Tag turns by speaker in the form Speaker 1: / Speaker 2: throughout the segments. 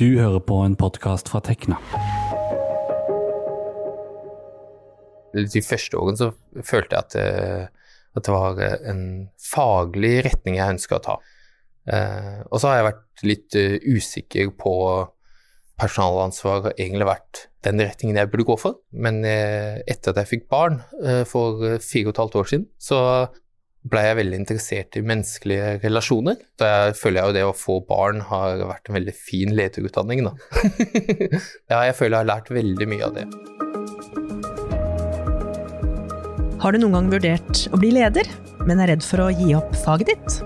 Speaker 1: Du hører på en podkast fra Tekna.
Speaker 2: De første årene så følte jeg at det, at det var en faglig retning jeg ønska å ta. Eh, og så har jeg vært litt usikker på personalansvar har egentlig vært den retningen jeg burde gå for. Men etter at jeg fikk barn for fire og et halvt år siden, så blei jeg veldig interessert i menneskelige relasjoner. Da føler jeg jo det å få barn har vært en veldig fin lederutdanning, da. ja, jeg føler jeg har lært veldig mye av det.
Speaker 3: Har du noen gang vurdert å bli leder, men er redd for å gi opp faget ditt?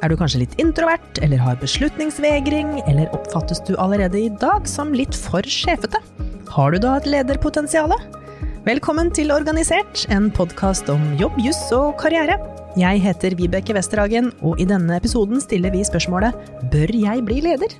Speaker 3: Er du kanskje litt introvert, eller har beslutningsvegring, eller oppfattes du allerede i dag som litt for sjefete? Har du da et lederpotensial? Velkommen til Organisert, en podkast om jobb, juss og karriere. Jeg heter Vibeke Westerhagen, og i denne episoden stiller vi spørsmålet Bør jeg bli leder?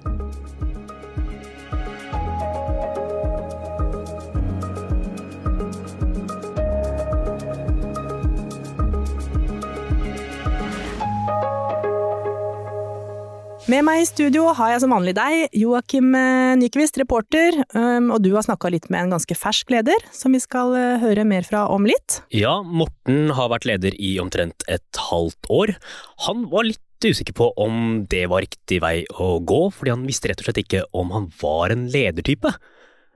Speaker 3: Med meg i studio har jeg som vanlig deg, Joakim eh, Nyquist, reporter. Um, og du har snakka litt med en ganske fersk leder, som vi skal eh, høre mer fra om litt.
Speaker 4: Ja, Morten har vært leder i omtrent et halvt år. Han var litt usikker på om det var riktig vei å gå, fordi han visste rett og slett ikke om han var en ledertype.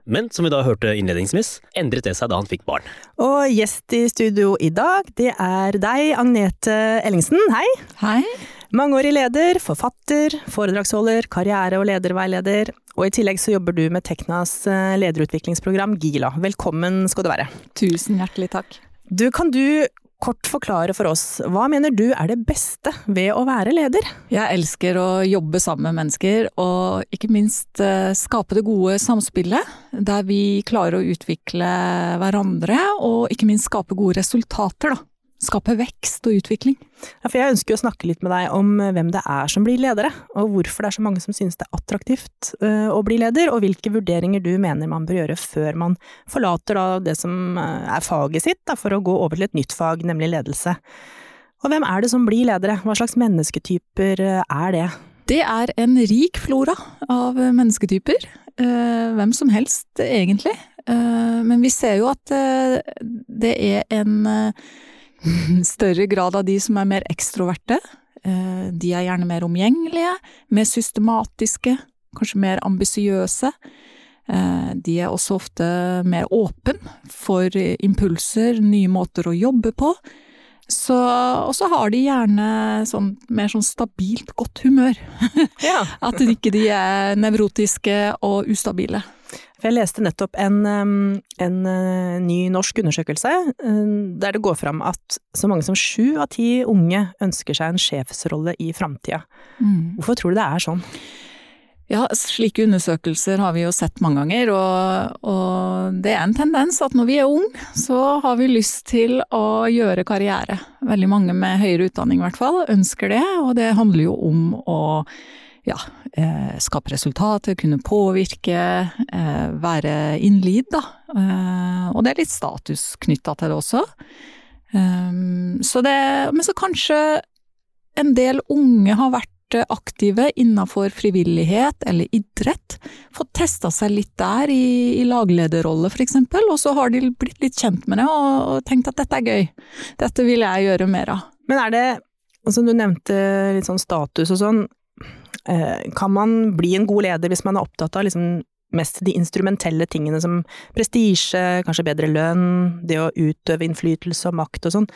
Speaker 4: Men som vi da hørte innledningsvis, endret det seg da han fikk barn.
Speaker 3: Og gjest i studio i dag, det er deg, Agnete Ellingsen. Hei.
Speaker 5: Hei.
Speaker 3: Mangeårig leder, forfatter, foredragsholder, karriere- og lederveileder. Og i tillegg så jobber du med Teknas eh, lederutviklingsprogram GILA. Velkommen skal du være.
Speaker 5: Tusen hjertelig takk.
Speaker 3: Du, kan du kort forklare for oss, hva mener du er det beste ved å være leder?
Speaker 5: Jeg elsker å jobbe sammen med mennesker, og ikke minst eh, skape det gode samspillet. Der vi klarer å utvikle hverandre, og ikke minst skape gode resultater, da skape vekst og utvikling.
Speaker 3: Ja, for jeg ønsker å snakke litt med deg om eh, hvem det er som blir ledere, og hvorfor det er så mange som synes det er attraktivt uh, å bli leder, og hvilke vurderinger du mener man bør gjøre før man forlater da, det som eh, er faget sitt, da, for å gå over til et nytt fag, nemlig ledelse. Og hvem er det som blir ledere, hva slags mennesketyper er det?
Speaker 5: Det er en rik flora av mennesketyper. Hvem som helst, egentlig. Men vi ser jo at det er en større grad av de som er mer ekstroverte. Eh, de er gjerne mer omgjengelige, mer systematiske, kanskje mer ambisiøse. Eh, de er også ofte mer åpen for impulser, nye måter å jobbe på. Så, og så har de gjerne sånn, mer sånn stabilt godt humør. Ja. At ikke de er nevrotiske og ustabile.
Speaker 3: For jeg leste nettopp en, en eh, ny norsk undersøkelse eh, der det går fram at så mange som sju av ti unge ønsker seg en sjefsrolle i framtida. Mm. Hvorfor tror du det er sånn?
Speaker 5: Ja, slike undersøkelser har vi jo sett mange ganger, og, og, det er en tendens at når vi er unge, så har vi lyst til å gjøre karriere. Veldig mange med høyere utdanning i hvert fall ønsker det, og det handler jo om å ja, eh, skape resultater, kunne påvirke, eh, være innlid, da. Eh, og det er litt status knytta til det også. Um, så det, men så kanskje en del unge har vært aktive innenfor frivillighet eller idrett. Fått testa seg litt der, i, i laglederrolle f.eks., og så har de blitt litt kjent med det og, og tenkt at dette er gøy. Dette vil jeg gjøre mer av.
Speaker 3: Men er det, altså du nevnte litt sånn status og sånn, kan man bli en god leder hvis man er opptatt av liksom mest de instrumentelle tingene som prestisje, kanskje bedre lønn, det å utøve innflytelse og makt og sånn?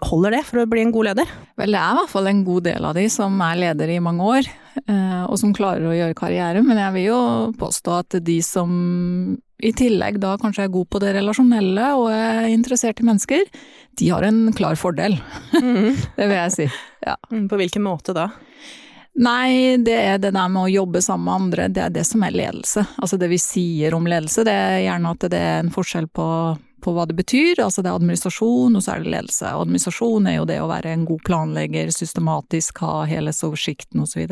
Speaker 3: Holder det for å bli en god leder?
Speaker 5: Vel, det er i hvert fall en god del av de som er ledere i mange år, eh, og som klarer å gjøre karriere. Men jeg vil jo påstå at de som i tillegg da kanskje er god på det relasjonelle og er interessert i mennesker, de har en klar fordel. Mm. det vil jeg si. Ja.
Speaker 3: Mm, på hvilken måte da?
Speaker 5: Nei, det er det der med å jobbe sammen med andre, det er det som er ledelse. Altså det vi sier om ledelse, det er gjerne at det er en forskjell på, på hva det betyr. Altså det er administrasjon, og så er det ledelse. Administrasjon er jo det å være en god planlegger, systematisk, ha helhetsoversikten osv.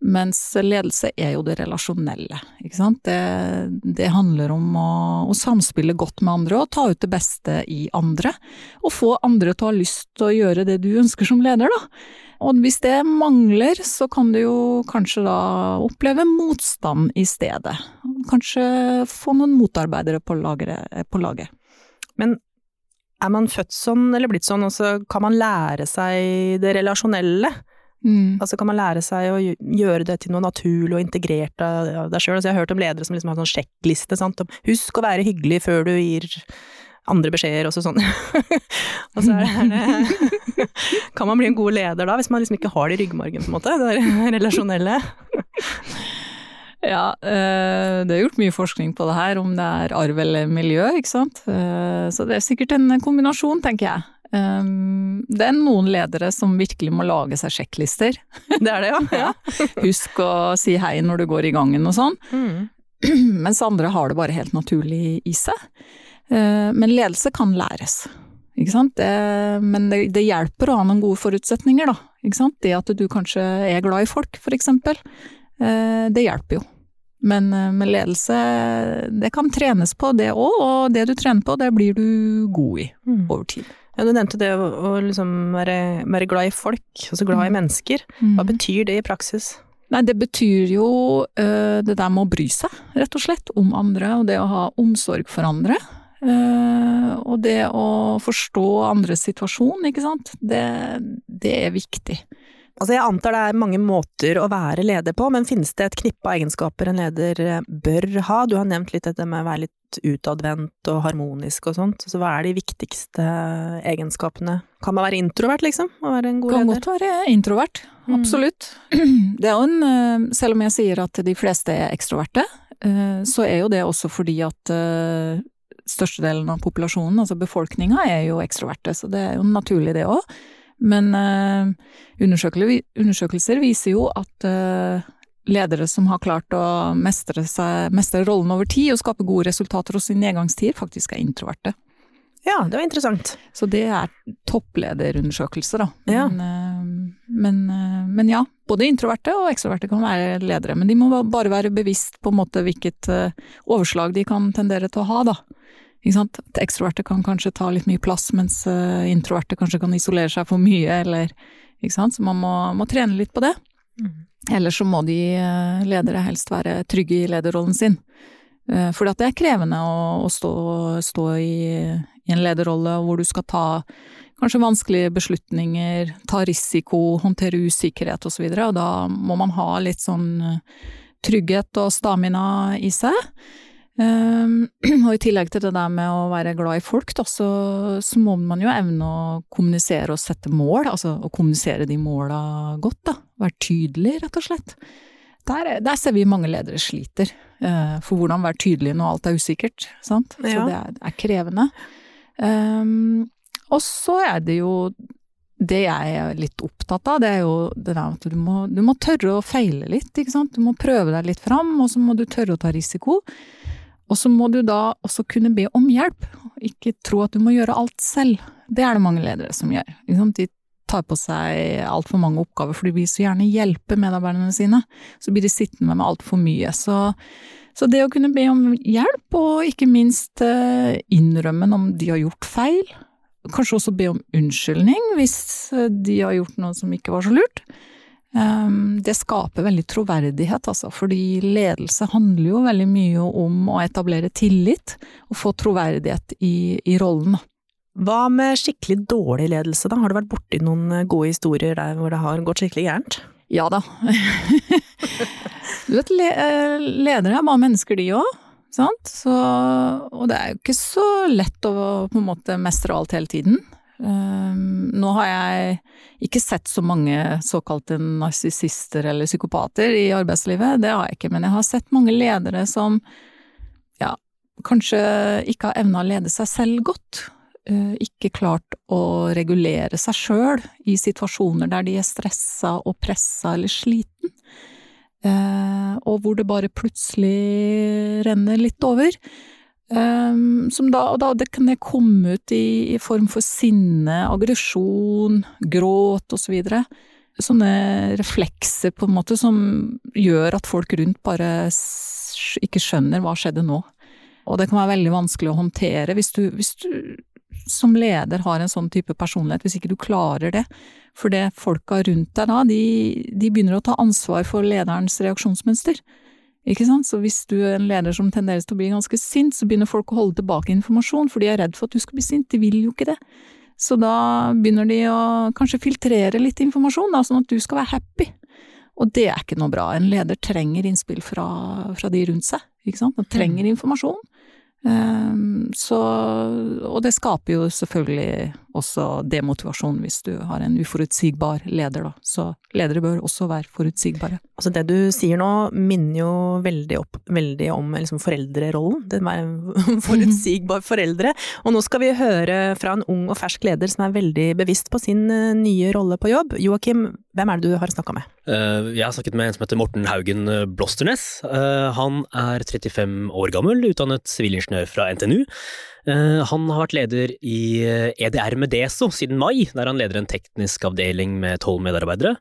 Speaker 5: Mens ledelse er jo det relasjonelle, ikke sant. Det, det handler om å, å, samspille godt med andre og ta ut det beste i andre. Og få andre til å ha lyst til å gjøre det du ønsker som leder, da. Og hvis det mangler, så kan du jo kanskje da oppleve motstand i stedet. Kanskje få noen motarbeidere på laget. På laget.
Speaker 3: Men er man født sånn eller blitt sånn, og så kan man lære seg det relasjonelle? Mm. Altså kan man lære seg å gjøre det til noe naturlig og integrert av deg sjøl. Altså jeg har hørt om ledere som liksom har sånn sjekkliste, sant. Husk å være hyggelig før du gir andre beskjeder, også sånn. og så er det Kan man bli en god leder da, hvis man liksom ikke har det i ryggmargen, på en måte? Det relasjonelle.
Speaker 5: Ja, eh, det er gjort mye forskning på det her, om det er arv eller miljø, ikke sant. Eh, så det er sikkert en kombinasjon, tenker jeg. Um, det er noen ledere som virkelig må lage seg sjekklister.
Speaker 3: Det er det, ja.
Speaker 5: ja. Husk å si hei når du går i gangen og sånn. Mm. Mens andre har det bare helt naturlig i seg. Uh, men ledelse kan læres. Ikke sant? Det, men det, det, hjelper å ha noen gode forutsetninger, da. Ikke sant? Det at du kanskje er glad i folk, for eksempel. Uh, det hjelper jo. Men uh, med ledelse, det kan trenes på det òg, og det du trener på, det blir du god i mm. over tid.
Speaker 3: Ja, du nevnte det å, å liksom være, være, glad i folk, altså glad i mm. mennesker. Hva mm. betyr det i praksis?
Speaker 5: Nei, det betyr jo uh, det der med å bry seg, rett og slett, om andre, og det å ha omsorg for andre. Uh, og det å forstå andres situasjon, ikke sant, det, det er viktig.
Speaker 3: Altså jeg antar det er mange måter å være leder på, men finnes det et knippe av egenskaper en leder eh, bør ha? Du har nevnt litt dette med å være litt utadvendt og harmonisk og sånt, så hva er de viktigste egenskapene? Kan man være introvert, liksom? Å være en god
Speaker 5: kan
Speaker 3: leder?
Speaker 5: Kan godt være introvert, mm. absolutt. Mm. Det er jo en, eh, selv om jeg sier at de fleste er ekstroverte, eh, så er jo det også fordi at størstedelen av populasjonen, altså befolkninga, er jo ekstroverte, så det er jo naturlig det òg. Men uh, undersøkelser viser jo at uh, ledere som har klart å mestre, seg, mestre rollen over tid og skape gode resultater hos sin nedgangstid, faktisk er introverte.
Speaker 3: Ja, det var interessant.
Speaker 5: Så det er topplederundersøkelser, da. Ja. Men, uh, men, men, ja, både introverte og ekstroverte kan være ledere. Men de må bare være bevisst på en måte hvilket overslag de kan tendere til å ha, da. Sant? Ekstroverte kan kanskje ta litt mye plass, mens uh, introverte kanskje kan isolere seg for mye, eller. Så man må, må trene litt på det. Mm. Eller så må de uh, ledere helst være trygge i lederrollen sin. Eh, for det er krevende å, å stå, stå i, i, en lederrolle hvor du skal ta kanskje vanskelige beslutninger, ta risiko, håndtere usikkerhet osv., og, så og da må man ha litt sånn trygghet og stamina i seg. Um, og i tillegg til det der med å være glad i folk, da, så, så, må man jo evne å kommunisere og sette mål, altså å kommunisere de måla godt, da. Være tydelig, rett og slett. Der, der ser vi mange ledere sliter, uh, for hvordan være tydelig når alt er usikkert, sant. Ja. Så det er, er krevende. Um, og så er det jo det jeg er litt opptatt av, det er jo det der at du må, du må tørre å feile litt, ikke sant. Du må prøve deg litt fram, og så må du tørre å ta risiko. Og så må du da også kunne be om hjelp, ikke tro at du må gjøre alt selv. Det er det mange ledere som gjør. De tar på seg altfor mange oppgaver, for de vil så gjerne hjelpe medarbeiderne sine. Så blir de sittende med altfor mye. Så, så, det å kunne be om hjelp, og ikke minst eh, innrømme om de har gjort feil, kanskje også be om unnskyldning hvis eh, de har gjort noe som ikke var så lurt, det skaper veldig troverdighet, altså, fordi ledelse handler jo veldig mye om å etablere tillit og få troverdighet i, i rollen.
Speaker 3: Hva med skikkelig dårlig ledelse, da? Har du vært borti noen eh, gode historier der hvor det har gått skikkelig gærent?
Speaker 5: Ja da. du vet, eh, ledere er bare mennesker, de òg. Sant? Så, og det er jo ikke så lett å på en måte mestre alt hele tiden. Um, nå har jeg ikke sett så mange såkalte narsissister eller psykopater i arbeidslivet, det har jeg ikke, men jeg har sett mange ledere som ja, kanskje ikke har evna å lede seg selv godt. Uh, ikke klart å regulere seg sjøl i situasjoner der de er stressa og pressa eller sliten. Uh, og hvor det bare plutselig renner litt over. Um, da, da, det kan det komme ut i, i form for sinne, aggresjon, gråt osv. sånne reflekser på en måte som gjør at folk rundt bare ikke skjønner hva skjedde nå. Og det kan være veldig vanskelig å håndtere hvis du, hvis du som leder har en sånn type personlighet, hvis ikke du klarer det. For det folka rundt deg da, de, de begynner å ta ansvar for lederens reaksjonsmønster. Ikke sant? Så hvis du er en leder som tenderer til å bli ganske sint, så begynner folk å holde tilbake informasjon, for de er redd for at du skal bli sint, de vil jo ikke det. Så da begynner de å kanskje filtrere litt informasjon, da, sånn at du skal være happy. Og det er ikke noe bra. En leder trenger innspill fra, fra de rundt seg, ikke sant. Han trenger mm. informasjon. Um, så, og det skaper jo selvfølgelig også demotivasjon hvis du har en uforutsigbar leder, da. Så ledere bør også være forutsigbare.
Speaker 3: Altså det du sier nå minner jo veldig, opp, veldig om liksom foreldrerollen. Det med forutsigbar foreldre. Og nå skal vi høre fra en ung og fersk leder som er veldig bevisst på sin eh, nye rolle på jobb. Joakim, hvem er det du har snakka med?
Speaker 4: Uh, jeg har snakket med en som heter Morten Haugen Blosternes. Uh, han er 35 år gammel, utdannet sivilingeniør fra NTNU. Eh, han har vært leder i EDR eh, e med DESO siden mai, der han leder en teknisk avdeling med tolv medarbeidere.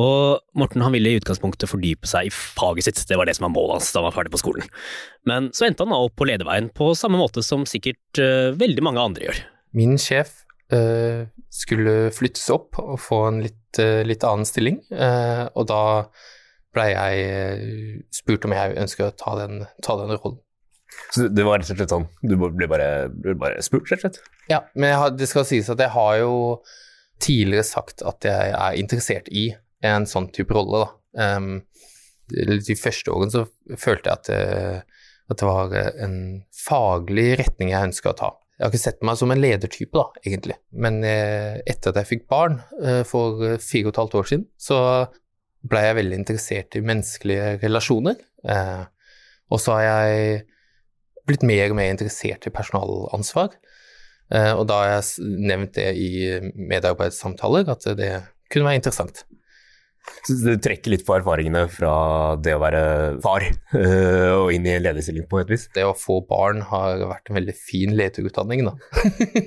Speaker 4: Og Morten han ville i utgangspunktet fordype seg i faget sitt, det var det som var målet hans da han var ferdig på skolen. Men så endte han da opp på lederveien på samme måte som sikkert uh, veldig mange andre gjør.
Speaker 2: Min sjef uh, skulle flyttes opp og få en litt, uh, litt annen stilling, og da blei jeg spurt om jeg ønsker å ta den, ta den rollen.
Speaker 6: Så det var rett og slett sånn, du ble bare, ble bare spurt, rett og slett?
Speaker 2: Ja, men har, det skal sies at jeg har jo tidligere sagt at jeg er interessert i en sånn type rolle, da. Um, de første årene så følte jeg at det, at det var en faglig retning jeg ønska å ta. Jeg har ikke sett meg som en ledertype, da, egentlig. Men eh, etter at jeg fikk barn eh, for fire og et halvt år siden, så ble jeg veldig interessert i menneskelige relasjoner. Eh, og så har jeg blitt mer og mer interessert i personalansvar. Eh, og da har jeg nevnt det i medarbeidssamtaler, at det kunne være interessant.
Speaker 6: Så du trekker litt på erfaringene fra det å være far eh, og inn i en lederstilling på et vis?
Speaker 2: Det å få barn har vært en veldig fin lederutdanning, da.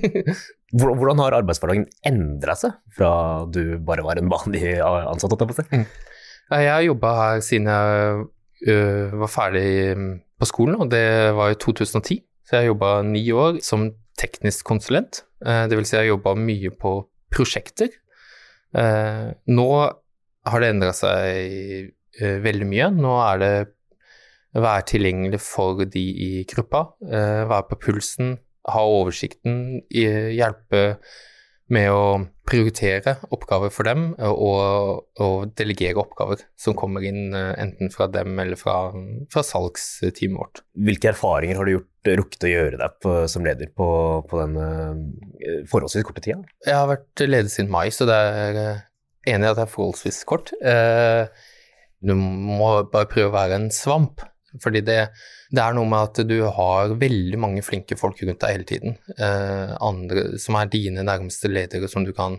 Speaker 6: Hvordan har arbeidshverdagen endra seg fra du bare var en vanlig ansatt?
Speaker 2: Mm. Jeg har jobba her siden jeg øh, var ferdig på skolen, og det var i 2010. Så jeg jobba ni år som teknisk konsulent. Eh, det vil si jeg jobba mye på prosjekter. Eh, nå har det endra seg eh, veldig mye. Nå er det være tilgjengelig for de i gruppa, være på pulsen, ha oversikten, hjelpe med å prioritere oppgaver for dem og, og, delegere oppgaver som kommer inn eh, enten fra dem eller fra, fra salgsteamet vårt.
Speaker 6: Hvilke erfaringer har du gjort, rukket å gjøre deg på, som leder på, på den uh, forholdsvis korte tida?
Speaker 2: Jeg har vært leder siden mai, så det er enig i at det er forholdsvis kort. Du må bare prøve å være en svamp, fordi det det er noe med at du har veldig mange flinke folk rundt deg hele tiden. Eh, andre som er dine nærmeste ledere, som du kan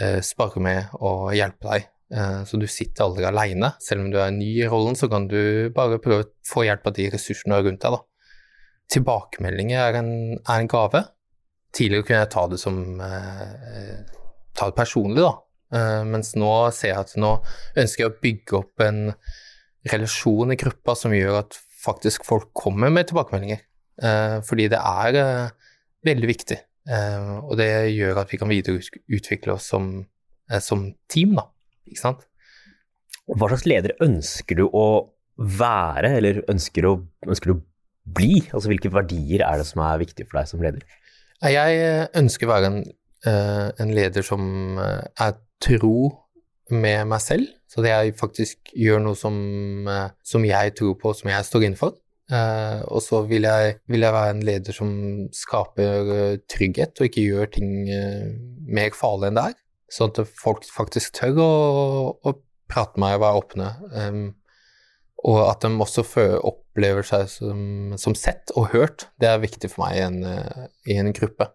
Speaker 2: eh, spare med og hjelpe deg. Eh, så du sitter aldri aleine. Selv om du er ny i rollen, så kan du bare prøve å få hjelp av de ressursene rundt deg. Da. Tilbakemeldinger er en, er en, gave. Tidligere kunne jeg ta det som eh, ta det personlig, da. Eh, mens nå ser jeg at nå ønsker jeg å bygge opp en relasjon i gruppa som gjør at faktisk folk kommer med tilbakemeldinger. Eh, fordi det er eh, veldig viktig. Eh, og det gjør at vi kan videreutvikle oss som, som team, da. Ikke sant?
Speaker 6: Hva slags leder ønsker du å være, eller ønsker du, ønsker du å bli? Altså hvilke verdier er det som er viktige for deg som leder?
Speaker 2: Jeg ønsker å være en, en leder som er tro med meg selv. Så at jeg faktisk gjør noe som, eh, som jeg tror på, som jeg står inne for. Uh, og så vil jeg, vil jeg, være en leder som skaper uh, trygghet, og ikke gjør ting uh, mer farlig enn det er. Sånn at folk faktisk tør å, å prate med meg og være åpne. Um, og at de også opplever seg som, som, sett og hørt. Det er viktig for meg i en, i en gruppe.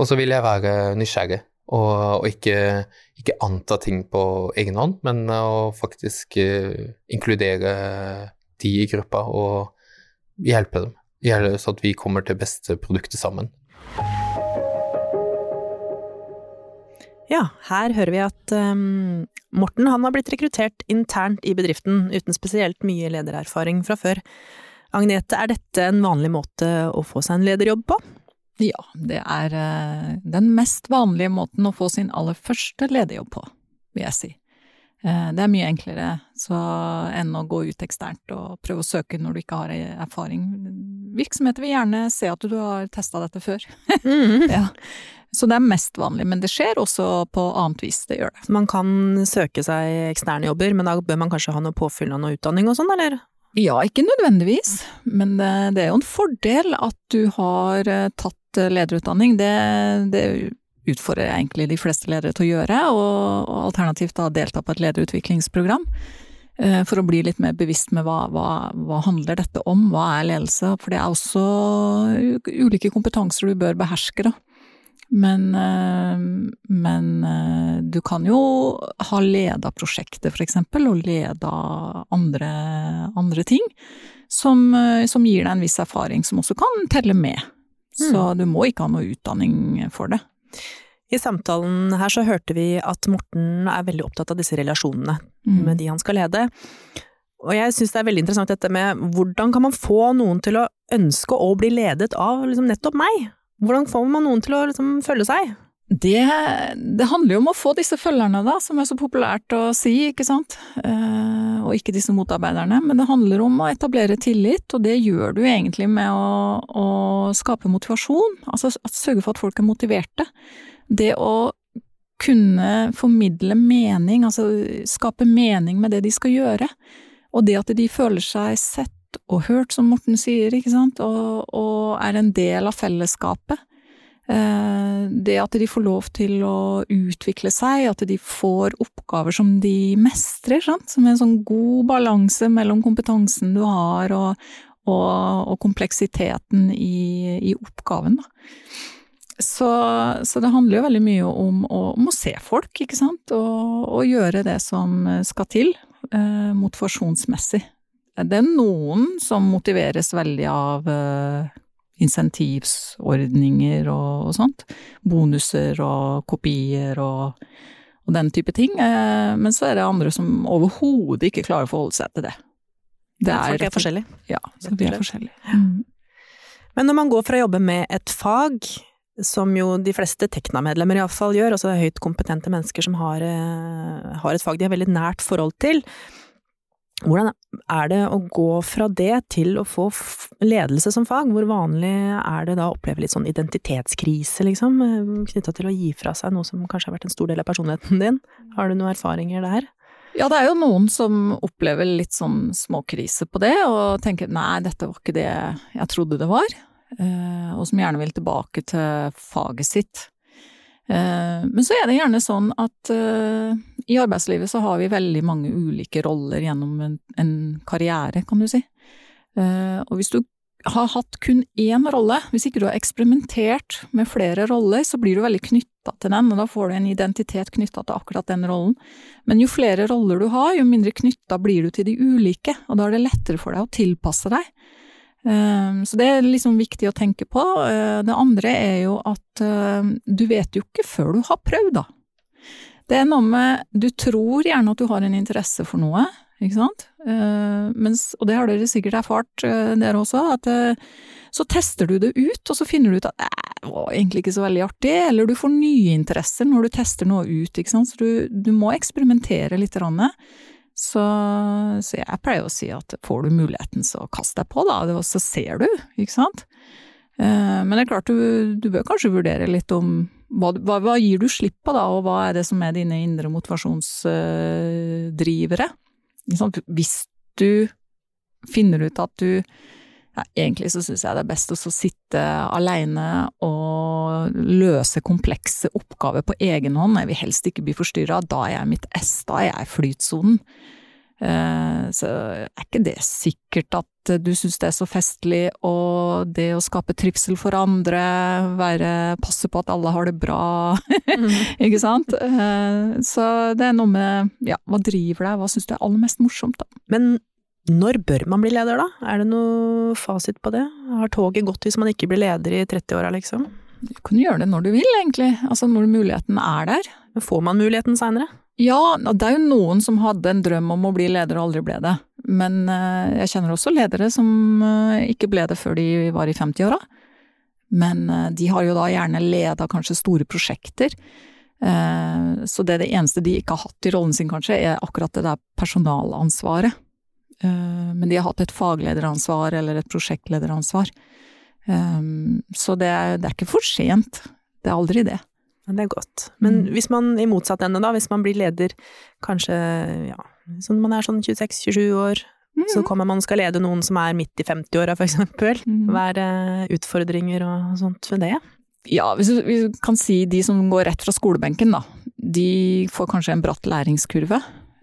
Speaker 2: Og så vil jeg være nysgjerrig. Og, og ikke, ikke, anta ting på egen hånd, men å faktisk uh, inkludere de i gruppa og hjelpe dem. Hjelpe så at vi kommer til beste produktet sammen.
Speaker 3: Ja, her hører vi at um, Morten han har blitt rekruttert internt i bedriften, uten spesielt mye ledererfaring fra før. Agnete, er dette en vanlig måte å få seg en lederjobb på?
Speaker 5: Ja, det er uh, den mest vanlige måten å få sin aller første lederjobb på, vil jeg si. Uh, det er mye enklere så, enn å gå ut eksternt og prøve å søke når du ikke har erfaring. Virksomheter vil gjerne se at du har testa dette før.
Speaker 3: Mm.
Speaker 5: ja. Så det er mest vanlig, men det skjer også på annet vis, det gjør det.
Speaker 3: Man kan søke seg eksterne jobber, men da bør man kanskje ha noe påfyll av noe utdanning og sånn, eller?
Speaker 5: Ja, ikke nødvendigvis, men det, det, er jo en fordel at du har eh, tatt lederutdanning. Det, det utfordrer egentlig de fleste ledere til å gjøre, og, og alternativt da delta på et lederutviklingsprogram. Eh, for å bli litt mer bevisst med hva, hva, hva handler dette om, hva er ledelse? For det er også ulike kompetanser du bør beherske, da. Men, eh, men eh, du kan jo ha leda prosjektet, for eksempel, og leda andre, andre ting, som, som, gir deg en viss erfaring, som også kan telle med. Så mm. du må ikke ha noe utdanning for det.
Speaker 3: I samtalen her så hørte vi at Morten er veldig opptatt av disse relasjonene mm. med de han skal lede. Og jeg syns det er veldig interessant dette med hvordan kan man få noen til å ønske å bli ledet av liksom nettopp meg? Hvordan får man noen til å liksom følge seg?
Speaker 5: Det, det, handler jo om å få disse følgerne, da, som er så populært å si, ikke sant. Eh, og ikke disse motarbeiderne. Men det handler om å etablere tillit, og det gjør du egentlig med å, å skape motivasjon. Altså sørge for at folk er motiverte. Det å kunne formidle mening, altså skape mening med det de skal gjøre. Og det at de føler seg sett og hørt, som Morten sier, ikke sant, og, og er en del av fellesskapet. Eh, det at de får lov til å utvikle seg, at de får oppgaver som de mestrer, sant? som en sånn god balanse mellom kompetansen du har og, og, og kompleksiteten i, i oppgaven. Så, så, det handler jo veldig mye om, om, å se folk, ikke sant, og, og gjøre det som skal til, eh, motivasjonsmessig. Det er noen som motiveres veldig av uh, insentivsordninger og, og, sånt. Bonuser og kopier og, og den type ting. Uh, men så er det andre som overhodet ikke klarer å forholde seg til det.
Speaker 3: det er, folk er forskjellige.
Speaker 5: Ja, så vi er forskjellige. Mm.
Speaker 3: Men når man går fra å jobbe med et fag, som jo de fleste Tekna-medlemmer iallfall gjør, altså høyt kompetente mennesker som har, uh, har et fag de har veldig nært forhold til, hvordan er det å gå fra det til å få ledelse som fag? Hvor vanlig er det da å oppleve litt sånn identitetskrise, liksom, eh, knytta til å gi fra seg noe som kanskje har vært en stor del av personligheten din? Har du noen erfaringer der?
Speaker 5: Ja, det er jo noen som opplever litt sånn småkrise på det, og tenker nei, dette var ikke det jeg trodde det var, eh, og som gjerne vil tilbake til faget sitt. Eh, men så er det gjerne sånn at uh, i arbeidslivet så har vi veldig mange ulike roller gjennom en, karriere, kan du si. Uh, og hvis du har hatt kun én rolle, hvis ikke du har eksperimentert med flere roller, så blir du veldig knytta til den, og da får du en identitet knytta til akkurat den rollen. Men jo flere roller du har, jo mindre knytta blir du til de ulike, og da er det lettere for deg å tilpasse deg. Ehm, så det er liksom viktig å tenke på. Eh, det andre er jo at eh, du vet jo ikke før du har prøvd, da. Det er noe med Du tror gjerne at du har en interesse for noe, ikke sant? Eh, mens, og det har dere sikkert erfart, dere også, at så tester du det ut, og så finner du ut at det var egentlig ikke så veldig artig, eller du får nye interesser når du tester noe ut, ikke sant. Så du, du må eksperimentere litt. Rann. Så, så, jeg pleier å si at får du muligheten, så kast deg på, da, og så ser du, ikke sant. Eh, men det er klart, du, du bør kanskje vurdere litt om hva, hva, hva, gir du slipp på, da, og hva er det som er dine indre motivasjonsdrivere? Hvis du finner ut at du ja, egentlig så syns jeg det er best å sitte aleine og løse komplekse oppgaver på egen hånd. Jeg vil helst ikke bli forstyrra. Da er jeg mitt ess, da er jeg flytsonen. Eh, så er ikke det sikkert at du syns det er så festlig, og det å skape trivsel for andre, være, passe på at alle har det bra, mm. ikke sant. Eh, så det er noe med, ja, hva driver deg, hva syns du er aller mest morsomt, da.
Speaker 3: Men når bør man bli leder, da? Er det noe fasit på det? Har toget gått hvis man ikke blir leder i 30-åra, liksom?
Speaker 5: Du kan gjøre det når du vil, egentlig. Altså når muligheten er der.
Speaker 3: Får man muligheten seinere?
Speaker 5: Ja, det er jo noen som hadde en drøm om å bli leder og aldri ble det. Men eh, jeg kjenner også ledere som eh, ikke ble det før de var i 50-åra. Men eh, de har jo da gjerne leda kanskje store prosjekter. Så det er det eneste de ikke har hatt i rollen sin, kanskje, er akkurat det der personalansvaret. Men de har hatt et faglederansvar eller et prosjektlederansvar. Så det er, det er ikke for sent. Det er aldri det.
Speaker 3: Det er godt. Men
Speaker 5: Mm.
Speaker 3: hvis man i motsatt ende, da, hvis man blir leder kanskje ja, sånn man er sånn 26-27 år, så kommer man og skal lede noen som er midt i 50-åra, for eksempel.
Speaker 5: Mm.
Speaker 3: Hva er det utfordringer og sånt ved det?
Speaker 5: Ja, hvis vi kan si de som går rett fra skolebenken, da. De får kanskje en bratt læringskurve.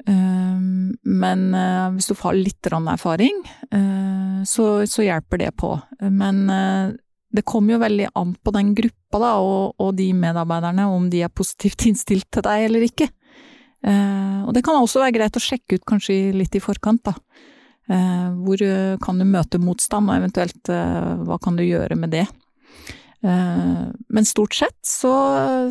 Speaker 5: Ehm, Men eh, hvis du får litt erfaring, eh, så, hjelper det på. Men eh, det kommer jo veldig an på den gruppa da, og, og de medarbeiderne, om de er positivt innstilt til deg eller ikke. Og det kan også være greit å sjekke ut kanskje litt i forkant, da. Hvor kan du møte motstand, og eventuelt hva kan du gjøre med det. Eh, Men stort sett så,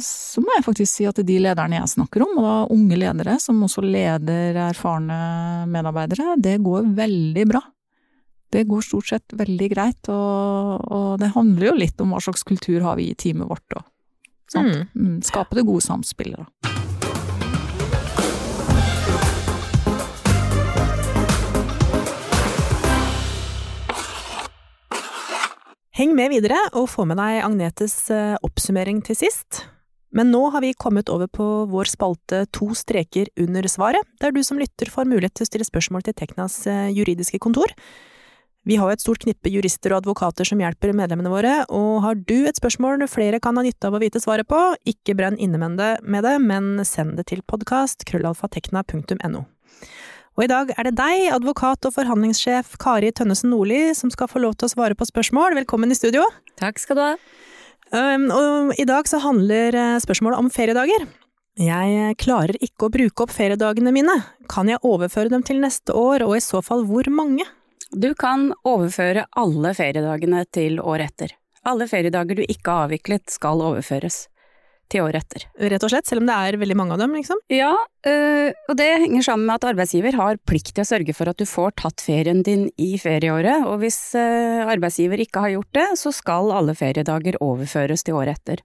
Speaker 5: så må jeg faktisk si at de lederne jeg snakker om, og da unge ledere som også leder erfarne medarbeidere, det går veldig bra. Det går stort sett veldig greit, og, og det handler jo litt om hva slags kultur har vi i teamet vårt og sant. Mm, Skape det gode samspillet, da.
Speaker 3: Heng med videre, og få med deg Agnetes eh, oppsummering til sist. Men nå har vi kommet over på vår spalte To streker under svaret, der du som lytter får mulighet til å stille spørsmål til Teknas eh, juridiske kontor. Vi har jo et stort knippe jurister og advokater som hjelper medlemmene våre, og har du et spørsmål flere kan ha nytte av å vite svaret på, ikke brenn inne med det, med det men send det til podkast krøllalfatekna.no. Og i dag er det deg, advokat og forhandlingssjef Kari Tønnesen Nordli, som skal få lov til å svare på spørsmål. Velkommen i studio.
Speaker 7: Takk skal du ha.
Speaker 3: Um, og i dag så handler eh, spørsmålet om feriedager. Jeg eh, klarer ikke å bruke opp feriedagene mine. Kan jeg overføre dem til neste år, og i så fall hvor mange?
Speaker 7: Du kan overføre alle feriedagene til året etter. Alle feriedager du ikke har avviklet skal overføres til året etter.
Speaker 3: Rett og slett, selv om det er veldig mange av dem, liksom.
Speaker 7: Ja, øh, og det henger sammen med at arbeidsgiver har plikt til å sørge for at du får tatt ferien din i ferieåret, og hvis øh, arbeidsgiver ikke har gjort det, så skal alle feriedager overføres til året etter.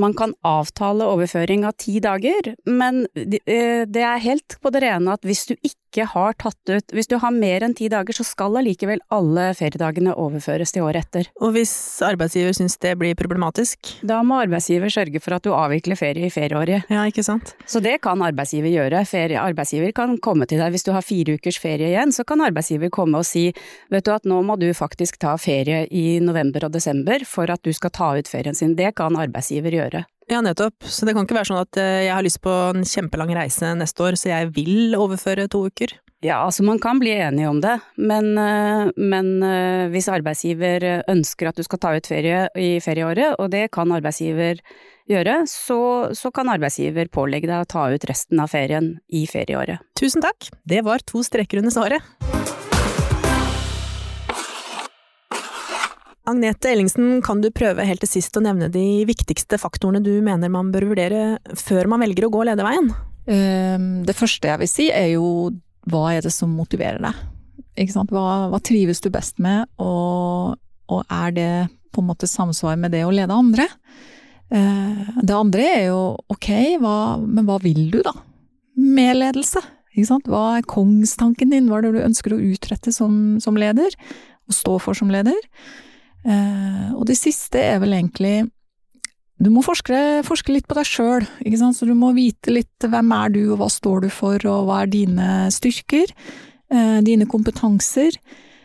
Speaker 7: Man kan avtale overføring av ti dager, men øh, det er helt på det rene at hvis du ikke har tatt ut, hvis du har mer enn ti dager, så skal allikevel alle feriedagene overføres til året etter.
Speaker 3: Og hvis arbeidsgiver syns det blir problematisk?
Speaker 7: Da må arbeidsgiver sørge for at du avvikler ferie i ferieåret.
Speaker 3: Ja, ikke sant?
Speaker 7: Så det kan arbeidsgiver gjøre. Ferie, arbeidsgiver kan komme til deg hvis du har fire ukers ferie igjen, så kan arbeidsgiver komme og si vet du at nå må du faktisk ta ferie i november og desember for at du skal ta ut ferien sin. Det kan arbeidsgiver gjøre.
Speaker 3: Ja, nettopp. Så det kan ikke være sånn at eh, jeg har lyst på en kjempelang reise neste år, så jeg vil overføre to uker.
Speaker 7: Ja, altså man kan bli enige om det, men, øh, men øh, hvis arbeidsgiver ønsker at du skal ta ut ferie i ferieåret, og det kan arbeidsgiver gjøre, så, så kan arbeidsgiver pålegge deg å ta ut resten av ferien i ferieåret.
Speaker 3: Tusen takk. Det var to streker under svaret. Agnete Ellingsen, kan du prøve helt til sist å nevne de viktigste faktorene du mener man bør vurdere før man velger å gå lederveien?
Speaker 5: Ehm, Det første jeg vil si er jo hva er det som motiverer deg? Hva, hva trives du best med, og, og er det på en måte samsvar med det å lede andre? Eh, Det andre er jo ok, hva, men hva vil du da? Med ledelse? Hva er kongstanken din, hva er det du ønsker å utrette som, som leder, og stå for som leder? Eh, og det siste er vel egentlig du må forske, forske litt på deg sjøl, så du må vite litt hvem er du, og hva står du for, og hva er dine styrker, eh, dine kompetanser,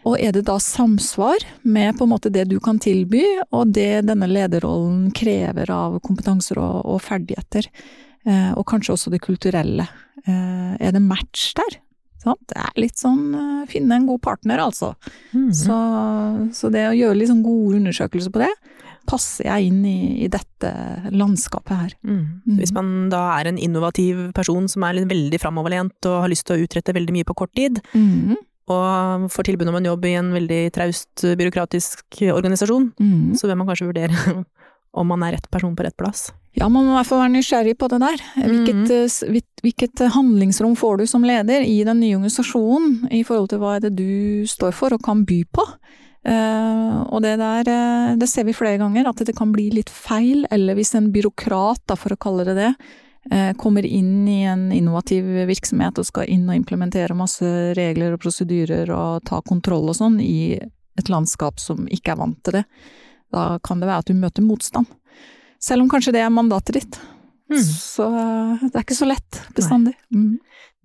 Speaker 5: og er det da samsvar med på en måte det du kan tilby, og det denne lederrollen krever av kompetanser og, og ferdigheter, eh, og kanskje også det kulturelle. Er det match der? Sant? Det er litt sånn eh, finne en god partner, altså. Så, så det å gjøre litt sånn gode undersøkelser på det, passer jeg inn i, i dette landskapet her.
Speaker 3: Mm. Hvis man da er en innovativ person som er veldig framoverlent og har lyst til å utrette veldig mye på kort tid,
Speaker 5: Mm.
Speaker 3: og får tilbud om en jobb i en veldig traust byråkratisk organisasjon,
Speaker 5: Mm.
Speaker 3: så bør man kanskje vurdere om man er rett person på rett plass?
Speaker 5: Ja, man må i hvert fall være nysgjerrig på det der. Hvilket, mm. hvilket, handlingsrom får du som leder i den nye organisasjonen i forhold til hva er det du står for og kan by på? Uh, og det der, det ser vi flere ganger, at det kan bli litt feil, eller hvis en byråkrat, da, for å kalle det det, uh, kommer inn i en innovativ virksomhet og skal inn og implementere masse regler og prosedyrer og ta kontroll og sånn i et landskap som ikke er vant til det, da kan det være at du møter motstand. Selv om kanskje det er mandatet ditt. Mm. Så eh, det er ikke så lett bestandig. Mm.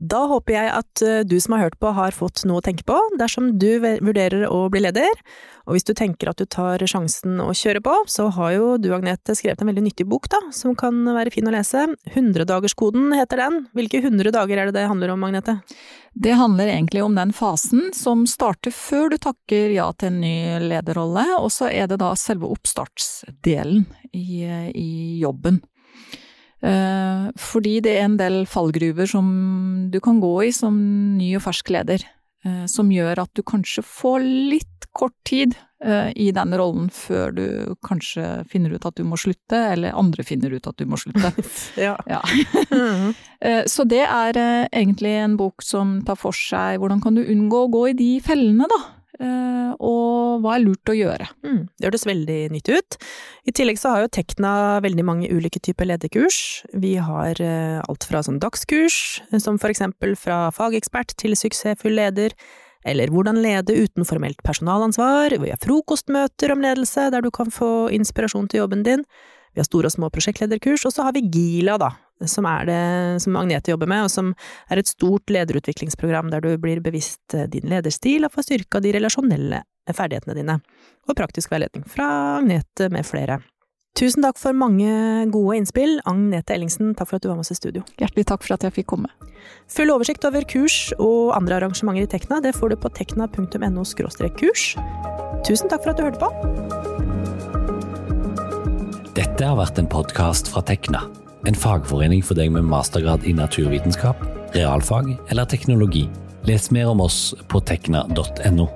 Speaker 3: Da håper jeg at eh, du som har hørt på har fått noe å tenke på dersom du vurderer å bli leder. Og hvis du tenker at du tar sjansen å kjøre på, så har jo du, Agnete, skrevet en veldig nyttig bok da, som kan være fin å lese. Hundredagerskoden heter den. Hvilke hundre dager er det det handler om, Agnete?
Speaker 5: Det handler egentlig om den fasen som starter før du takker ja til en ny lederrolle, og så er det da selve oppstartsdelen i, i jobben. Eh, fordi det er en del fallgruver som du kan gå i som ny og fersk leder, eh, som gjør at du kanskje får litt kort tid eh, i den rollen før du kanskje finner ut at du må slutte, eller andre finner ut at du må slutte.
Speaker 3: ja. ja.
Speaker 5: Så det er egentlig en bok som tar for seg hvordan kan du unngå å gå i de fellene, da. Eh, og hva er lurt å gjøre.
Speaker 3: Mm, det høres veldig nytt ut. I tillegg så har jo Tekna veldig mange ulike typer lederkurs. Vi har eh, alt fra sånn dagskurs, eh, som for eksempel fra fagekspert til suksessfull leder, eller hvordan lede uten formelt personalansvar, vi har frokostmøter om ledelse der du kan få inspirasjon til jobben din, vi har store og små prosjektlederkurs, og så har vi Gila, da, som er det som Agnete jobber med, og som er et stort lederutviklingsprogram der du blir bevisst eh, din lederstil og får styrka de relasjonelle ferdighetene dine, og praktisk veiledning fra Agnete med flere. Tusen takk for mange gode innspill. Agnete Ellingsen, takk for at du var med oss i studio.
Speaker 5: Hjertelig takk for at jeg fikk komme.
Speaker 3: Full oversikt over kurs og andre arrangementer i Tekna, det får du på tekna.no kurs. Tusen takk for at du hørte på.
Speaker 1: Dette har vært en podkast fra Tekna en fagforening for deg med mastergrad i naturvitenskap, realfag eller teknologi. Les mer om oss på tekna.no.